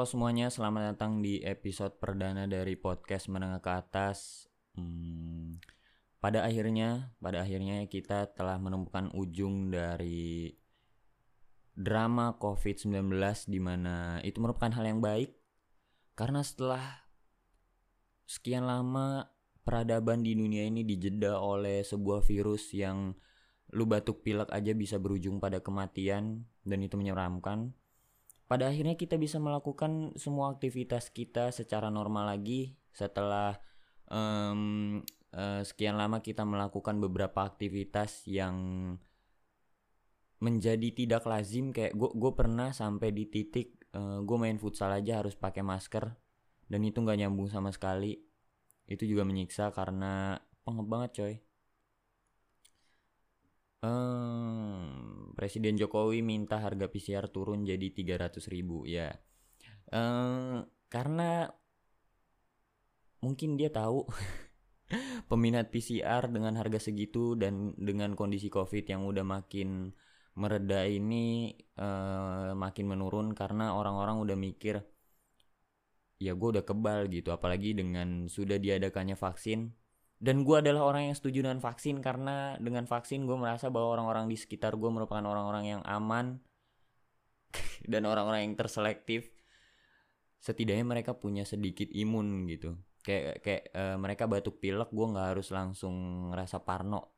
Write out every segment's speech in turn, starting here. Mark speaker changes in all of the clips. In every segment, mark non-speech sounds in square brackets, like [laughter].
Speaker 1: Halo semuanya, selamat datang di episode perdana dari podcast Menengah ke Atas. Hmm, pada akhirnya, pada akhirnya kita telah menemukan ujung dari drama COVID-19 di mana itu merupakan hal yang baik karena setelah sekian lama peradaban di dunia ini dijeda oleh sebuah virus yang lu batuk pilek aja bisa berujung pada kematian dan itu menyeramkan pada akhirnya kita bisa melakukan semua aktivitas kita secara normal lagi setelah um, uh, sekian lama kita melakukan beberapa aktivitas yang menjadi tidak lazim. Kayak gue gue pernah sampai di titik uh, gue main futsal aja harus pakai masker dan itu nggak nyambung sama sekali. Itu juga menyiksa karena pengep banget coy. Um, Presiden Jokowi minta harga PCR turun jadi 300 ribu ya. Um, karena mungkin dia tahu [laughs] peminat PCR dengan harga segitu dan dengan kondisi COVID yang udah makin mereda ini uh, makin menurun karena orang-orang udah mikir ya gue udah kebal gitu. Apalagi dengan sudah diadakannya vaksin dan gue adalah orang yang setuju dengan vaksin karena dengan vaksin gue merasa bahwa orang-orang di sekitar gue merupakan orang-orang yang aman [laughs] dan orang-orang yang terselektif. Setidaknya mereka punya sedikit imun gitu. Kayak kayak uh, mereka batuk pilek gue nggak harus langsung ngerasa parno.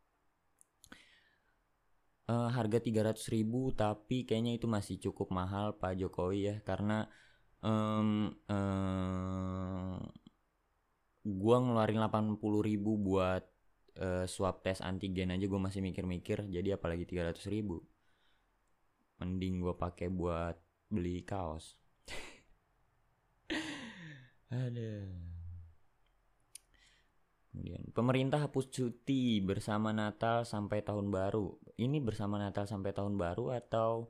Speaker 1: Uh, harga 300 ribu tapi kayaknya itu masih cukup mahal Pak Jokowi ya. Karena um, um, gua ngeluarin 80 ribu buat uh, swab tes antigen aja gue masih mikir-mikir jadi apalagi 300 ribu. Mending gue pakai buat beli kaos. [laughs] Ada kemudian pemerintah hapus cuti bersama Natal sampai tahun baru. Ini bersama Natal sampai tahun baru atau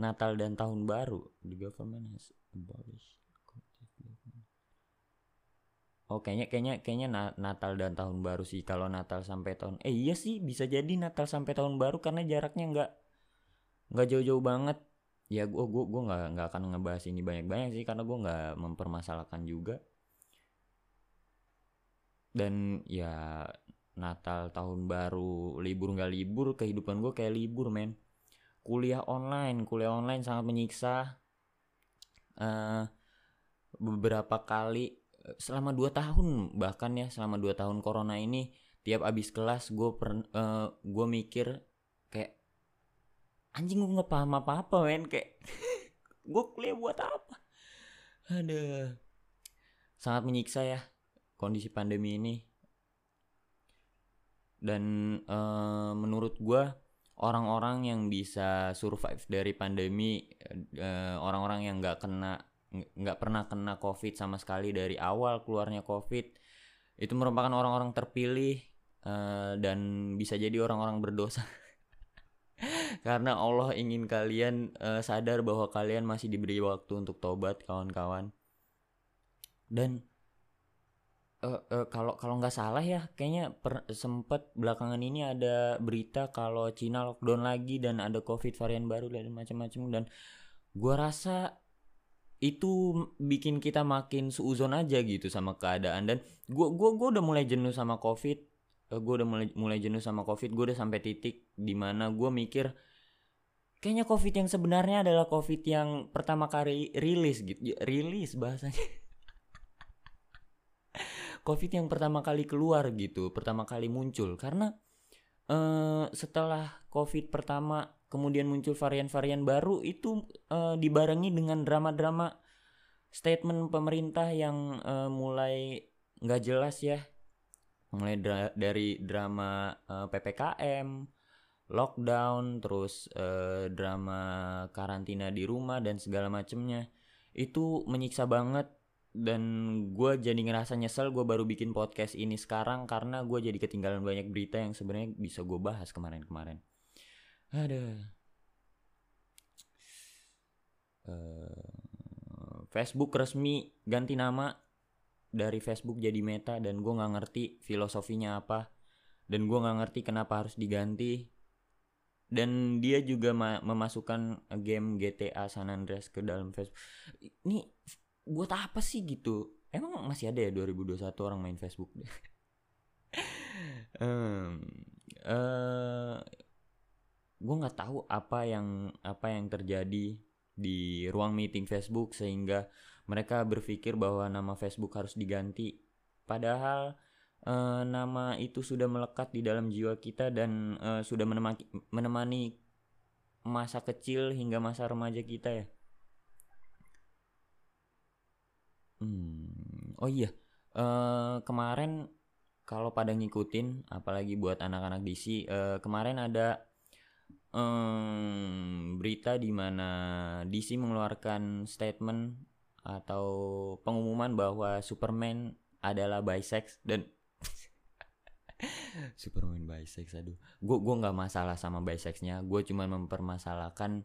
Speaker 1: Natal dan tahun baru? The government has abolished Oh kayaknya kayaknya kayaknya Natal dan tahun baru sih. Kalau Natal sampai tahun eh iya sih bisa jadi Natal sampai tahun baru karena jaraknya nggak nggak jauh-jauh banget. Ya gue gue gue nggak nggak akan ngebahas ini banyak-banyak sih karena gue nggak mempermasalahkan juga. Dan ya Natal tahun baru libur nggak libur kehidupan gue kayak libur men. Kuliah online kuliah online sangat menyiksa. Uh, beberapa kali selama dua tahun bahkan ya selama dua tahun corona ini tiap abis kelas gue uh, eh, gue mikir kayak anjing gue nggak paham apa apa men. Kayak [laughs] gue kuliah buat apa? Ada sangat menyiksa ya kondisi pandemi ini. Dan uh, menurut gue orang-orang yang bisa survive dari pandemi eh, orang-orang uh, yang nggak kena nggak pernah kena covid sama sekali dari awal keluarnya covid. Itu merupakan orang-orang terpilih uh, dan bisa jadi orang-orang berdosa. [laughs] Karena Allah ingin kalian uh, sadar bahwa kalian masih diberi waktu untuk tobat kawan-kawan. Dan uh, uh, kalau kalau nggak salah ya kayaknya per, sempet belakangan ini ada berita kalau Cina lockdown lagi dan ada covid varian baru dan macam-macam. Dan gua rasa itu bikin kita makin seuzon aja gitu sama keadaan. Dan gua gua gua udah mulai jenuh sama covid. Uh, gua udah mulai mulai jenuh sama covid. Gua udah sampai titik di mana gua mikir kayaknya covid yang sebenarnya adalah covid yang pertama kali rilis gitu. Rilis bahasanya. [laughs] Covid yang pertama kali keluar gitu pertama kali muncul. Karena uh, setelah covid pertama kemudian muncul varian-varian baru itu uh, dibarengi dengan drama-drama statement pemerintah yang uh, mulai nggak jelas ya. Mulai dra dari drama uh, ppkm lockdown terus uh, drama karantina di rumah dan segala macemnya. Itu menyiksa banget dan gue jadi ngerasa nyesel gue baru bikin podcast ini sekarang karena gue jadi ketinggalan banyak berita yang sebenarnya bisa gue bahas kemarin-kemarin ada uh, Facebook resmi ganti nama. Dari Facebook jadi Meta dan gue nggak ngerti filosofinya apa. Dan gue nggak ngerti kenapa harus diganti. Dan dia juga ma memasukkan game GTA San Andreas ke dalam Facebook. Ini buat apa sih gitu? Emang masih ada ya 2021 orang main Facebook? [laughs] Um, uh, gue nggak tahu apa yang apa yang terjadi di ruang meeting Facebook sehingga mereka berpikir bahwa nama Facebook harus diganti. Padahal uh, nama itu sudah melekat di dalam jiwa kita dan uh, sudah menemani, menemani masa kecil hingga masa remaja kita ya. Hmm oh iya. Uh, kemarin kalau pada ngikutin apalagi buat anak-anak DC uh, kemarin ada um, berita di mana DC mengeluarkan statement atau pengumuman bahwa Superman adalah bisex dan [laughs] Superman bisex aduh. Gue gua nggak masalah sama bisexnya gue cuma mempermasalahkan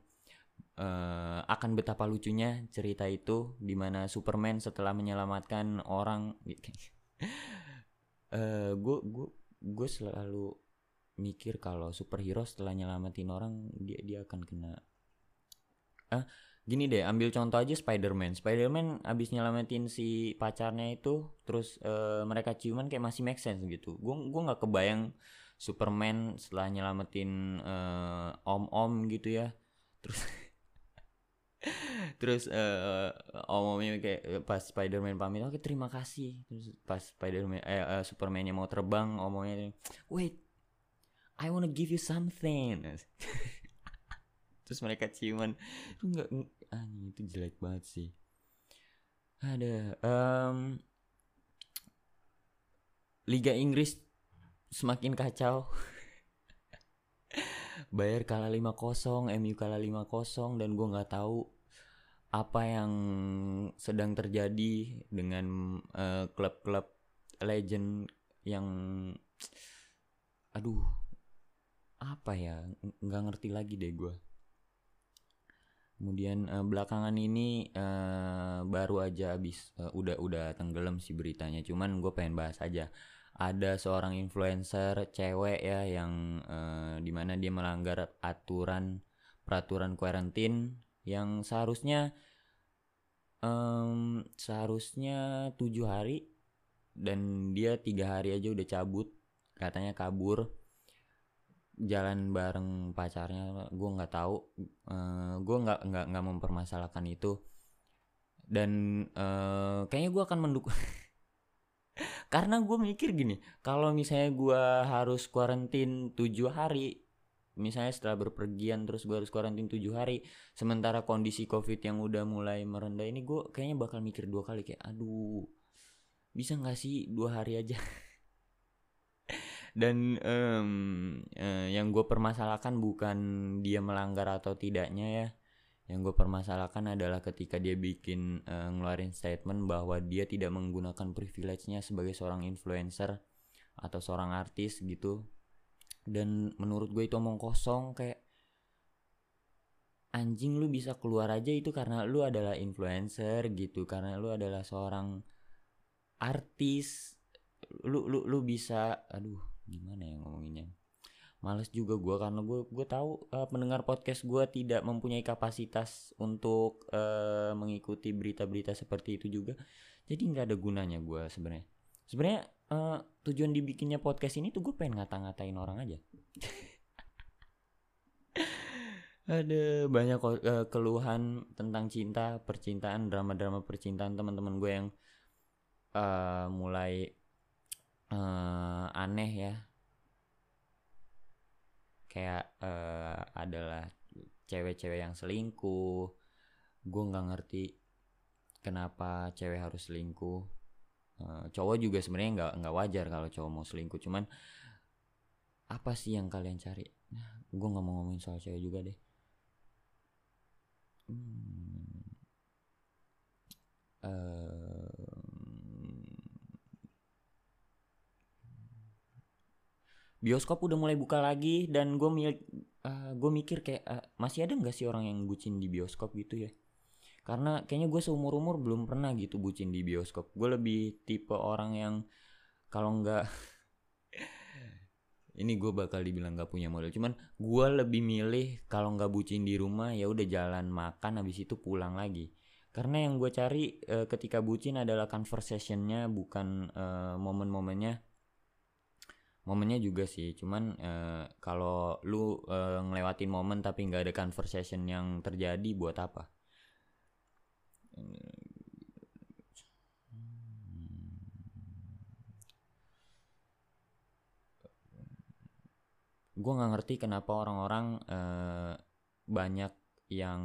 Speaker 1: uh, akan betapa lucunya cerita itu di mana Superman setelah menyelamatkan orang [laughs] uh, gue gue gue selalu mikir kalau superhero setelah nyelamatin orang dia dia akan kena. Ah gini deh ambil contoh aja Spider-Man. Spider-Man abis nyelamatin si pacarnya itu terus uh, mereka ciuman kayak masih make sense gitu. Gue gue nggak kebayang Superman setelah nyelamatin uh, om-om gitu ya. Terus [laughs] terus uh, om-omnya kayak pas Spider-Man pamit oke terima kasih. Terus pas Spider-Man eh uh, Superman mau terbang omongnya wait I wanna give you something. Terus mereka ciuman. Enggak anjing itu jelek banget sih. Ada um, Liga Inggris semakin kacau. Bayar kalah 5-0, MU kalah 5-0 dan gue nggak tahu apa yang sedang terjadi dengan uh, klub-klub legend yang aduh apa ya? Nggak ngerti lagi deh gue kemudian uh, belakangan ini uh, baru aja abis uh, udah udah tenggelam sih beritanya. Cuman gue pengen bahas aja. Ada seorang influencer cewek ya yang uh, di mana dia melanggar aturan peraturan karantin yang seharusnya um, seharusnya tujuh hari dan dia tiga hari aja udah cabut. Katanya kabur jalan bareng pacarnya gue nggak tahu uh, eh, gue nggak nggak nggak mempermasalahkan itu. Dan uh, kayaknya gue akan mendukung [laughs] karena gue mikir gini kalau misalnya gue harus kuarantin tujuh hari misalnya setelah berpergian terus gue harus kuarantin tujuh hari sementara kondisi covid yang udah mulai merendah ini gue kayaknya bakal mikir dua kali kayak aduh bisa nggak sih dua hari aja [laughs] dan um, uh, yang gue permasalahkan bukan dia melanggar atau tidaknya ya. Yang gue permasalahkan adalah ketika dia bikin uh, ngeluarin statement bahwa dia tidak menggunakan privilege-nya sebagai seorang influencer atau seorang artis gitu. Dan menurut gue itu omong kosong kayak anjing lu bisa keluar aja itu karena lu adalah influencer gitu karena lu adalah seorang artis. Lu lu lu bisa aduh gimana ya ngomonginnya? Males juga gue karena gue gue tahu uh, pendengar podcast gue tidak mempunyai kapasitas untuk uh, mengikuti berita-berita seperti itu juga. Jadi nggak ada gunanya gue sebenarnya. Sebenarnya uh, tujuan dibikinnya podcast ini tuh gue pengen ngata-ngatain orang aja. [laughs] Ada banyak uh, keluhan tentang cinta percintaan drama-drama percintaan teman-teman gue yang uh, mulai aneh ya. Kayak uh, adalah cewek-cewek yang selingkuh. Gue nggak ngerti kenapa cewek harus selingkuh. Uh, cowok juga sebenarnya nggak nggak wajar kalau cowok mau selingkuh. Cuman apa sih yang kalian cari? Nah, gue nggak mau ngomongin soal cewek juga deh. Hmm. uh, bioskop udah mulai buka lagi dan gue uh, ah, gue mikir kayak uh, masih ada nggak sih orang yang bucin di bioskop gitu ya? Karena kayaknya gue seumur umur belum pernah gitu bucin di bioskop. Gue lebih tipe orang yang kalau nggak [laughs] ini gue bakal dibilang gak punya modal. Cuman gue lebih milih kalau nggak bucin di rumah ya udah jalan makan habis itu pulang lagi. Karena yang gue cari uh, ketika bucin adalah conversationnya bukan uh, momen-momennya momennya juga sih cuman uh, kalau lu uh, ngelewatin momen tapi nggak ada conversation yang terjadi buat apa? Gue nggak ngerti kenapa orang-orang uh, banyak yang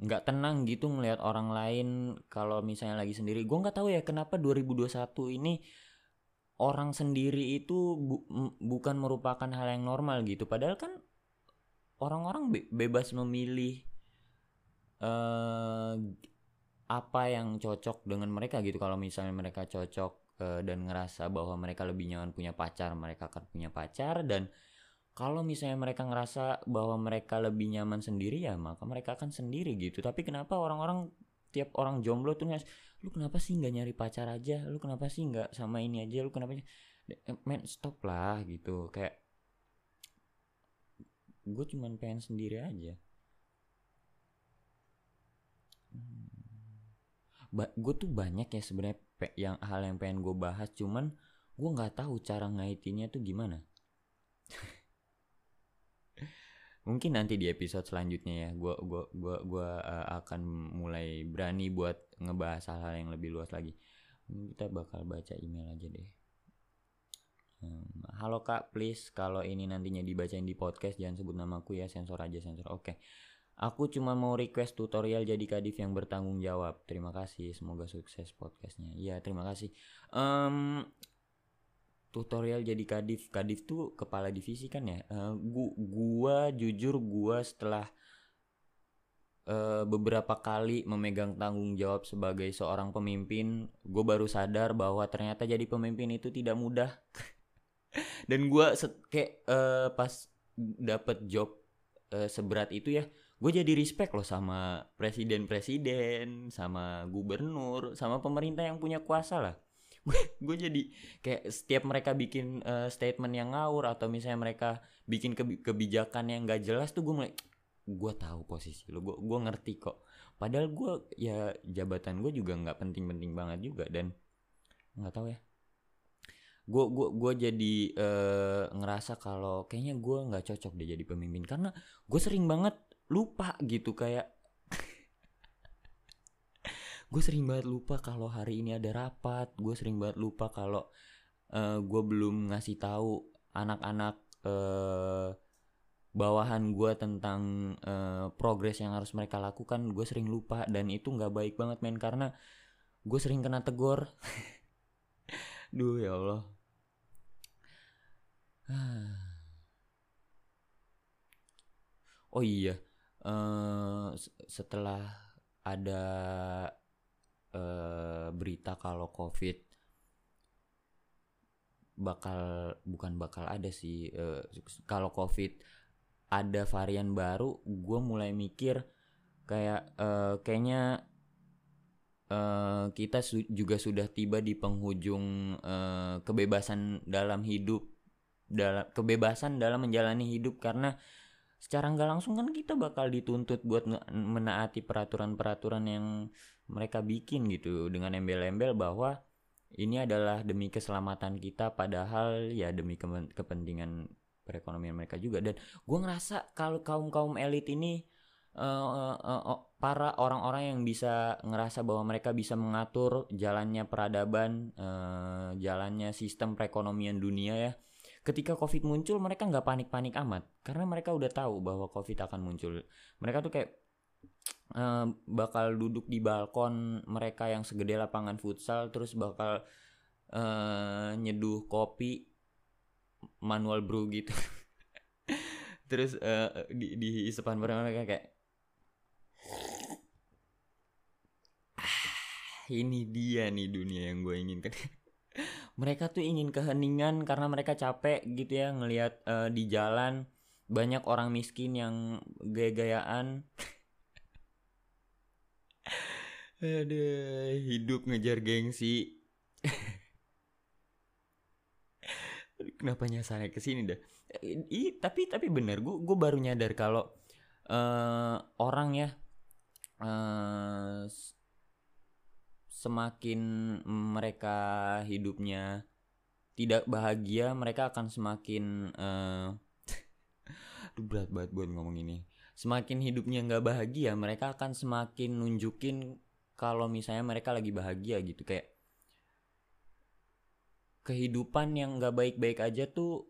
Speaker 1: nggak tenang gitu ngelihat orang lain. Kalau misalnya lagi sendiri gue nggak tahu ya kenapa 2021 ini orang sendiri itu bu bukan merupakan hal yang normal gitu. Padahal kan orang-orang be bebas memilih uh, apa yang cocok dengan mereka gitu. Kalau misalnya mereka cocok uh, dan ngerasa bahwa mereka lebih nyaman punya pacar mereka akan punya pacar. Dan kalau misalnya mereka ngerasa bahwa mereka lebih nyaman sendiri ya maka mereka akan sendiri gitu. Tapi kenapa orang-orang tiap orang jomblo tuh ngas lu kenapa sih nggak nyari pacar aja? Lu kenapa sih nggak sama ini aja? Lu kenapa men stop lah gitu. Kayak gue cuman pengen sendiri aja. Hmm. gue tuh banyak ya sebenarnya yang hal yang pengen gue bahas cuman gue nggak tahu cara ngaitinnya tuh gimana [laughs] mungkin nanti di episode selanjutnya ya gue gua gua gua uh, akan mulai berani buat ngebahas hal-hal yang lebih luas lagi kita bakal baca email aja deh halo kak please kalau ini nantinya dibacain di podcast jangan sebut namaku ya sensor aja sensor oke okay. Aku cuma mau request tutorial jadi kadif yang bertanggung jawab. Terima kasih, semoga sukses podcastnya. Iya, terima kasih. Um, tutorial jadi kadif. Kadif tuh kepala divisi kan ya? Uh, gua, gua jujur gua setelah uh, beberapa kali memegang tanggung jawab sebagai seorang pemimpin gue baru sadar bahwa ternyata jadi pemimpin itu tidak mudah. [laughs] Dan gue kayak uh, pas dapet job uh, seberat itu ya gue jadi respect loh sama presiden-presiden sama gubernur sama pemerintah yang punya kuasa lah [laughs] gue jadi kayak setiap mereka bikin uh, statement yang ngawur atau misalnya mereka bikin kebijakan yang gak jelas tuh gue mulai gue tahu posisi lo gue gue ngerti kok. Padahal gue ya jabatan gue juga nggak penting-penting banget juga dan nggak tahu ya. Gue gue gue jadi uh, ngerasa kalau kayaknya gue nggak cocok deh jadi pemimpin karena gue sering banget lupa gitu kayak gue sering banget lupa kalau hari ini ada rapat. Gue sering banget lupa kalau uh, gue belum ngasih tahu anak-anak uh, bawahan gue tentang uh, progres yang harus mereka lakukan. Gue sering lupa dan itu nggak baik banget men karena gue sering kena tegur. [laughs] Duh ya allah. [sighs] Oh iya uh, setelah ada uh, berita kalau covid bakal bukan bakal ada sih uh, kalau covid ada varian baru gue mulai mikir kayak uh, kayaknya uh, kita su juga sudah tiba di penghujung uh, kebebasan dalam hidup dalam kebebasan dalam menjalani hidup karena secara nggak langsung kan kita bakal dituntut buat menaati peraturan-peraturan yang mereka bikin gitu dengan embel-embel bahwa ini adalah demi keselamatan kita padahal ya demi ke kepentingan perekonomian mereka juga. Dan gue ngerasa kalau kaum kaum elit ini uh, uh, uh, para orang-orang yang bisa ngerasa bahwa mereka bisa mengatur jalannya peradaban uh, jalannya sistem perekonomian dunia ya ketika covid muncul mereka nggak panik-panik amat. Karena mereka udah tahu bahwa covid akan muncul. Mereka tuh kayak uh, bakal duduk di balkon mereka yang segede lapangan futsal terus bakal uh, nyeduh kopi manual brew gitu. [laughs] Terus uh, di di sepan mereka kayak ah, ini dia nih dunia yang gue inginkan. [laughs] Mereka tuh ingin keheningan karena mereka capek gitu ya ngelihat uh, di jalan banyak orang miskin yang gaya-gayaan [laughs] Aduh, hidup ngejar gengsi. Kenapa nyasarnya ke sini dah? I, tapi tapi bener, gue gue baru nyadar kalau uh, orang ya uh, semakin mereka hidupnya tidak bahagia mereka akan semakin uh, [laughs] Aduh berat banget buat ngomong ini semakin hidupnya nggak bahagia mereka akan semakin nunjukin kalau misalnya mereka lagi bahagia gitu. Kayak kehidupan yang nggak baik-baik aja tuh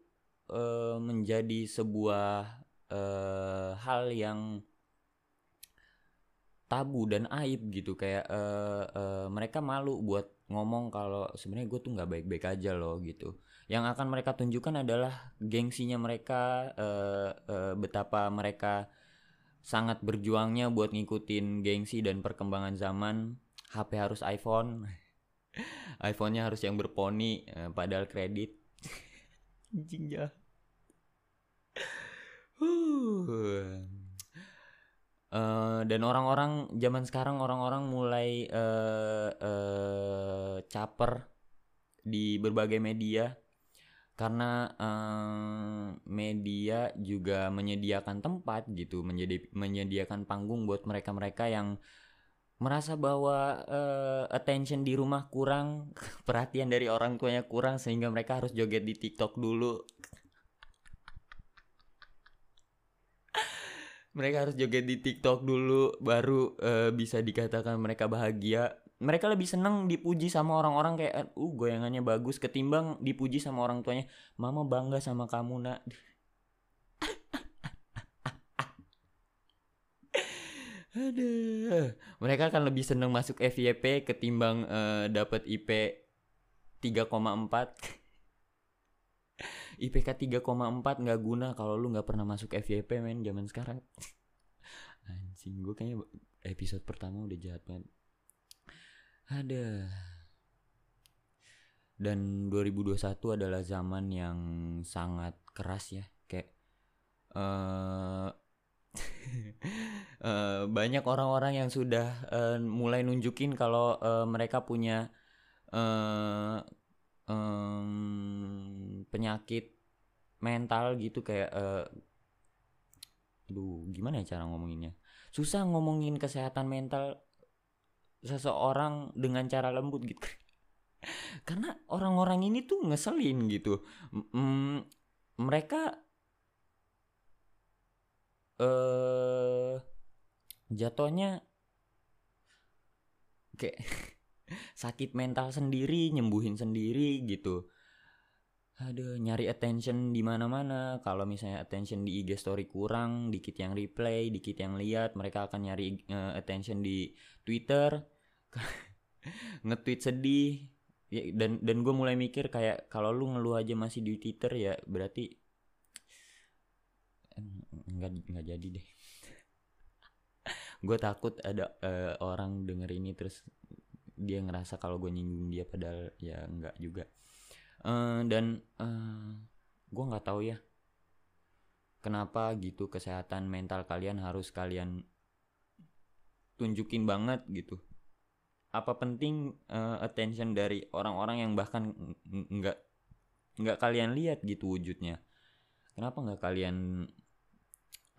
Speaker 1: uh, menjadi sebuah uh, hal yang tabu dan aib gitu. Kayak uh, uh, mereka malu buat ngomong kalau sebenarnya gue tuh nggak baik-baik aja loh gitu. Yang akan mereka tunjukkan adalah gengsinya mereka uh, uh, betapa mereka sangat berjuangnya buat ngikutin gengsi dan perkembangan zaman. HP harus iPhone. [laughs] iPhone-nya harus yang berponi uh, padahal kredit. [laughs] Anjing ya. Uh, dan orang-orang zaman sekarang orang-orang mulai uh, uh, caper di berbagai media karena uh, media juga menyediakan tempat gitu menjadi menyediakan panggung buat mereka-mereka yang merasa bahwa uh, attention di rumah kurang [laughs] perhatian dari orang tuanya kurang sehingga mereka harus joget di TikTok dulu. [laughs] Mereka harus joget di TikTok dulu baru uh, bisa dikatakan mereka bahagia mereka lebih seneng dipuji sama orang-orang kayak uh goyangannya bagus ketimbang dipuji sama orang tuanya mama bangga sama kamu nak Aduh, mereka akan lebih seneng masuk FYP ketimbang uh, dapat IP 3,4. IPK 3,4 nggak guna kalau lu nggak pernah masuk FYP men zaman sekarang. Anjing gue kayaknya episode pertama udah jahat banget. Ada. Dan 2021 adalah zaman yang sangat keras ya, kayak uh, uh, [laughs] banyak orang-orang yang sudah uh, mulai nunjukin kalau uh, mereka punya uh, um, penyakit mental gitu kayak uh, aduh gimana ya cara ngomonginnya susah ngomongin kesehatan mental seseorang dengan cara lembut gitu. [laughs] Karena orang-orang ini tuh ngeselin gitu. Mm, mereka eh jatuhnya kayak [laughs] sakit mental sendiri nyembuhin sendiri gitu. Aduh nyari attention di mana-mana. Kalau misalnya attention di IG story kurang dikit yang replay dikit yang lihat mereka akan nyari uh, attention di Twitter [laughs] nge-tweet sedih. Ya, dan dan gue mulai mikir kayak kalau lu ngeluh aja masih di Twitter ya berarti nggak nggak jadi deh. [laughs] Gue takut ada uh, orang denger ini terus dia ngerasa kalau gue nyinggung dia padahal ya nggak juga. Uh, dan uh, eh, gue nggak tahu ya kenapa gitu kesehatan mental kalian harus kalian tunjukin banget gitu apa penting uh, attention dari orang-orang yang bahkan nggak nggak kalian lihat gitu wujudnya. Kenapa nggak kalian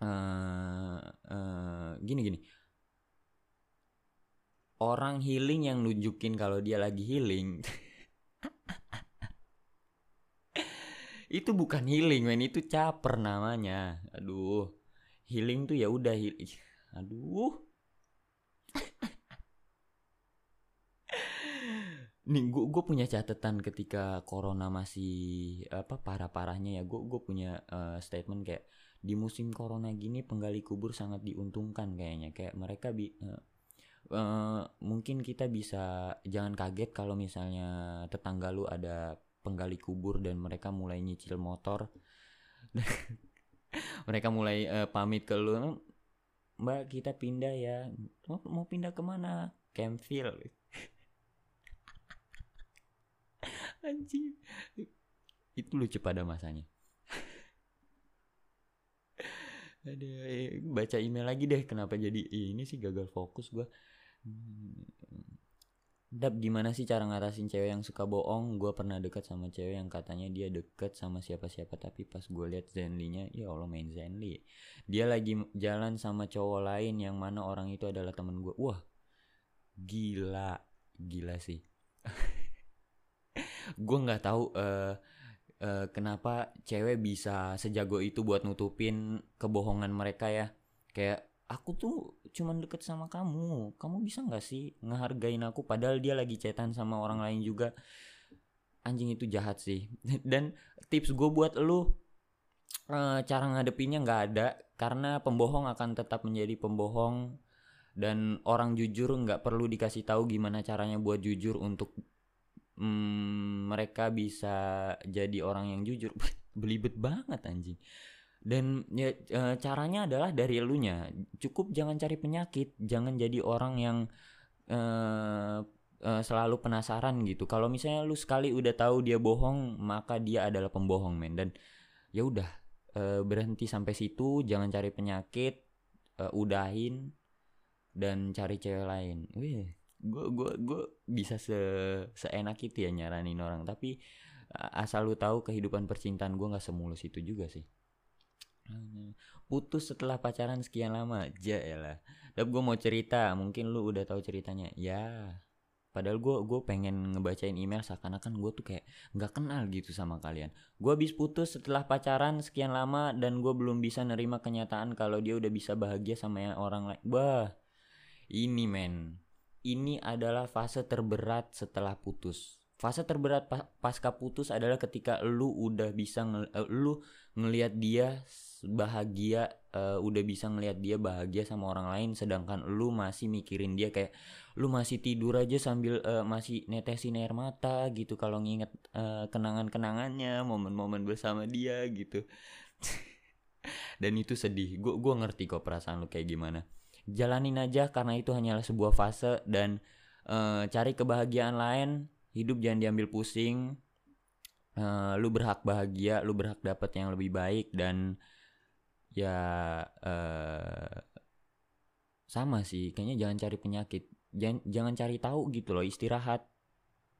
Speaker 1: uh, uh, gini gini. Orang healing yang nunjukin kalau dia lagi healing. [laughs] Itu bukan healing men. Itu caper namanya. Aduh. Healing tuh ya udah aduh nih gue gue punya catatan ketika corona masih apa parah parahnya ya gue gue punya uh, statement kayak di musim corona gini penggali kubur sangat diuntungkan kayaknya. Kayak mereka bi uh, uh, mungkin kita bisa jangan kaget kalau misalnya tetangga lu ada penggali kubur dan mereka mulai nyicil motor. [laughs] Mereka mulai uh, pamit ke lu mbak kita pindah ya. Mau, mau pindah ke mana Campfield anjing itu lucu pada masanya [laughs] ada eh, baca email lagi deh kenapa jadi ini sih gagal fokus gue hmm. Dap gimana sih cara ngatasin cewek yang suka bohong? Gue pernah deket sama cewek yang katanya dia deket sama siapa-siapa tapi pas gue lihat Zenly-nya, ya Allah main Zenly. Dia lagi jalan sama cowok lain yang mana orang itu adalah temen gue. Wah, gila, gila sih. [laughs] gue nggak tahu uh, uh, kenapa cewek bisa sejago itu buat nutupin kebohongan mereka ya. Kayak aku tuh cuman deket sama kamu kamu bisa nggak sih ngehargain aku? Padahal dia lagi cetan sama orang lain juga. Anjing itu jahat sih. [laughs] Dan tips gue buat lu uh, cara ngadepinnya nggak ada karena pembohong akan tetap menjadi pembohong. Dan orang jujur nggak perlu dikasih tahu gimana caranya buat jujur untuk mm, mereka bisa jadi orang yang jujur. Belibet banget anjing. Dan ya e, caranya adalah dari elunya. Cukup jangan cari penyakit jangan jadi orang yang e, e, selalu penasaran gitu. Kalau misalnya lu sekali udah tahu dia bohong maka dia adalah pembohong men. Dan ya udah e, berhenti sampai situ jangan cari penyakit e, udahin dan cari cewek lain. Wih gue gue gue bisa se seenak itu ya nyaranin orang. Tapi asal lu tahu kehidupan percintaan gue nggak semulus itu juga sih. Putus setelah pacaran sekian lama aja ya lah dan gue mau cerita mungkin lu udah tahu ceritanya. Ya padahal gue gue pengen ngebacain email seakan-akan gue tuh kayak nggak kenal gitu sama kalian. Gue habis putus setelah pacaran sekian lama dan gue belum bisa nerima kenyataan kalau dia udah bisa bahagia sama orang lain. Bah ini men ini adalah fase terberat setelah putus. Fase terberat pasca putus adalah ketika lu udah bisa ngel, uh, lu ngelihat dia bahagia uh, udah bisa ngelihat dia bahagia sama orang lain sedangkan lu masih mikirin dia kayak lu masih tidur aja sambil uh, masih netesin air mata gitu kalau nginget uh, kenangan-kenangannya momen-momen bersama dia gitu. [laughs] Dan itu sedih. Gue gua ngerti kok perasaan lu kayak gimana jalanin aja karena itu hanyalah sebuah fase dan uh, cari kebahagiaan lain. Hidup jangan diambil pusing. Uh, lu berhak bahagia lu berhak dapat yang lebih baik dan ya uh, sama sih. Kayaknya jangan cari penyakit. Jangan jangan cari tahu gitu loh istirahat.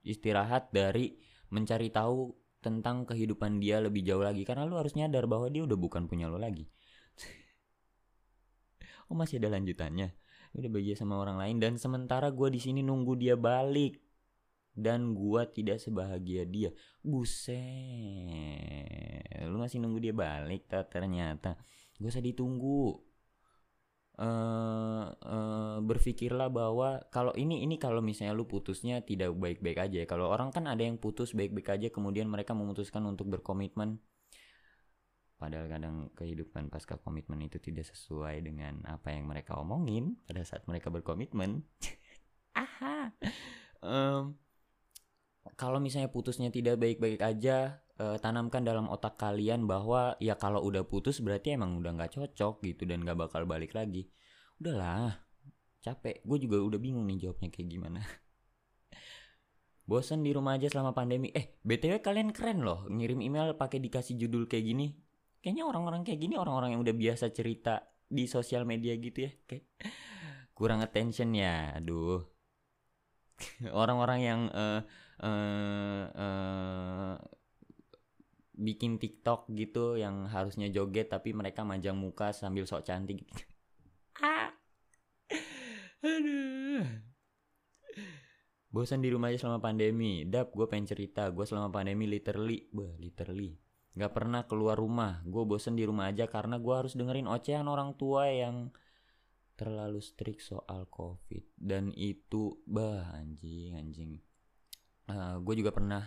Speaker 1: Istirahat dari mencari tahu tentang kehidupan dia lebih jauh lagi. Karena lu harus nyadar bahwa dia udah bukan punya lo lagi oh masih ada lanjutannya? Udah bahagia sama orang lain. Dan sementara gue di sini nunggu dia balik. Dan gue tidak sebahagia dia. Buset. Lu masih nunggu dia balik ternyata. Gak usah ditunggu. Uh, uh, berpikirlah bahwa kalau ini ini kalau misalnya lu putusnya tidak baik-baik aja. Kalau orang kan ada yang putus baik-baik aja kemudian mereka memutuskan untuk berkomitmen padahal kadang kehidupan pasca komitmen itu tidak sesuai dengan apa yang mereka omongin pada saat mereka berkomitmen. [laughs] Aha. Um, kalau misalnya putusnya tidak baik-baik aja uh, tanamkan dalam otak kalian bahwa ya kalau udah putus berarti emang udah nggak cocok gitu dan nggak bakal balik lagi. Udahlah capek. Gue juga udah bingung nih jawabnya kayak gimana. [laughs] Bosan di rumah aja selama pandemi. Eh btw kalian keren loh ngirim email pakai dikasih judul kayak gini kayaknya orang-orang kayak gini orang-orang yang udah biasa cerita di sosial media gitu ya kayak [laughs] kurang attention ya aduh [laughs] orang-orang yang uh, uh, uh, bikin TikTok gitu yang harusnya joget tapi mereka majang muka sambil sok cantik. [laughs] ah. Aduh. Bosan di rumah aja selama pandemi. Dap, gue pengen cerita. Gue selama pandemi literally, bah, literally Gak pernah keluar rumah. Gue bosan di rumah aja karena gue harus dengerin ocehan orang tua yang terlalu strict soal covid dan itu bah anjing anjing. Uh, eh, gue juga pernah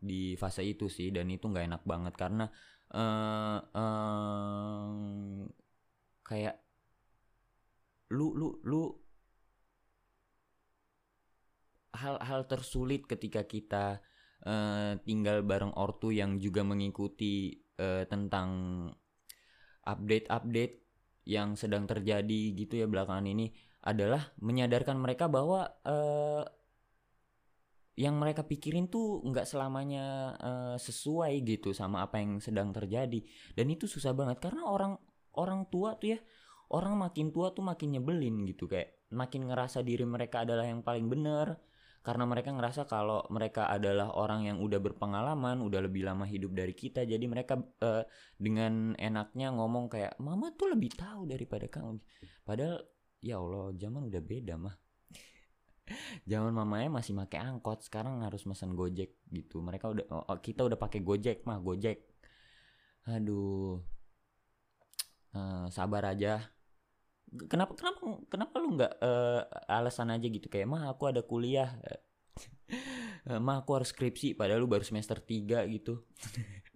Speaker 1: di fase itu sih dan itu nggak enak banget karena uh, uh, kayak lu lu lu hal-hal tersulit ketika kita uh, tinggal bareng ortu yang juga mengikuti uh, tentang update-update yang sedang terjadi gitu ya belakangan ini adalah menyadarkan mereka bahwa uh, yang mereka pikirin tuh nggak selamanya uh, sesuai gitu sama apa yang sedang terjadi. Dan itu susah banget karena orang orang tua tuh ya orang makin tua tuh makin nyebelin gitu. Kayak makin ngerasa diri mereka adalah yang paling benar karena mereka ngerasa kalau mereka adalah orang yang udah berpengalaman, udah lebih lama hidup dari kita, jadi mereka uh, dengan enaknya ngomong kayak mama tuh lebih tahu daripada kamu. Padahal ya Allah, zaman udah beda mah. [laughs] zaman mamanya masih pakai angkot, sekarang harus mesen Gojek gitu. Mereka udah oh, kita udah pakai Gojek mah, Gojek. Aduh. Uh, sabar aja kenapa kenapa kenapa lu nggak uh, alasan aja gitu? Kayak mah aku ada kuliah. Mah aku harus skripsi padahal lu baru semester 3 gitu. [laughs]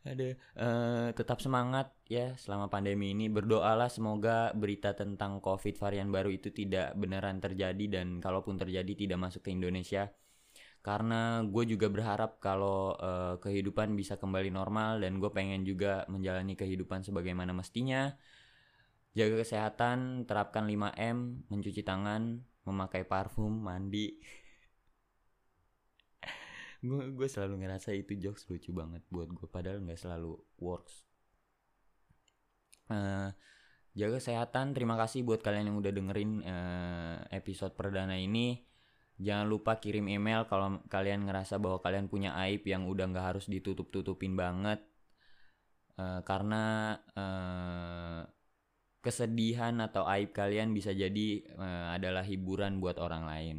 Speaker 1: Ada uh, tetap semangat ya selama pandemi ini. Berdoalah semoga berita tentang covid varian baru itu tidak beneran terjadi dan kalaupun terjadi tidak masuk ke Indonesia. Karena gue juga berharap kalau uh, kehidupan bisa kembali normal dan gue pengen juga menjalani kehidupan sebagaimana mestinya jaga kesehatan, terapkan 5M, mencuci tangan, memakai parfum, mandi. [laughs] gue selalu ngerasa itu jokes lucu banget buat gue padahal nggak selalu works. Uh, jaga kesehatan. Terima kasih buat kalian yang udah dengerin uh, episode perdana ini. Jangan lupa kirim email kalau kalian ngerasa bahwa kalian punya aib yang udah nggak harus ditutup-tutupin banget. Uh, karena uh, kesedihan atau aib kalian bisa jadi uh, adalah hiburan buat orang lain.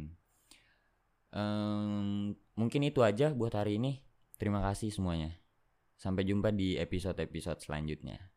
Speaker 1: Um, mungkin itu aja buat hari ini. Terima kasih semuanya. Sampai jumpa di episode-episode selanjutnya.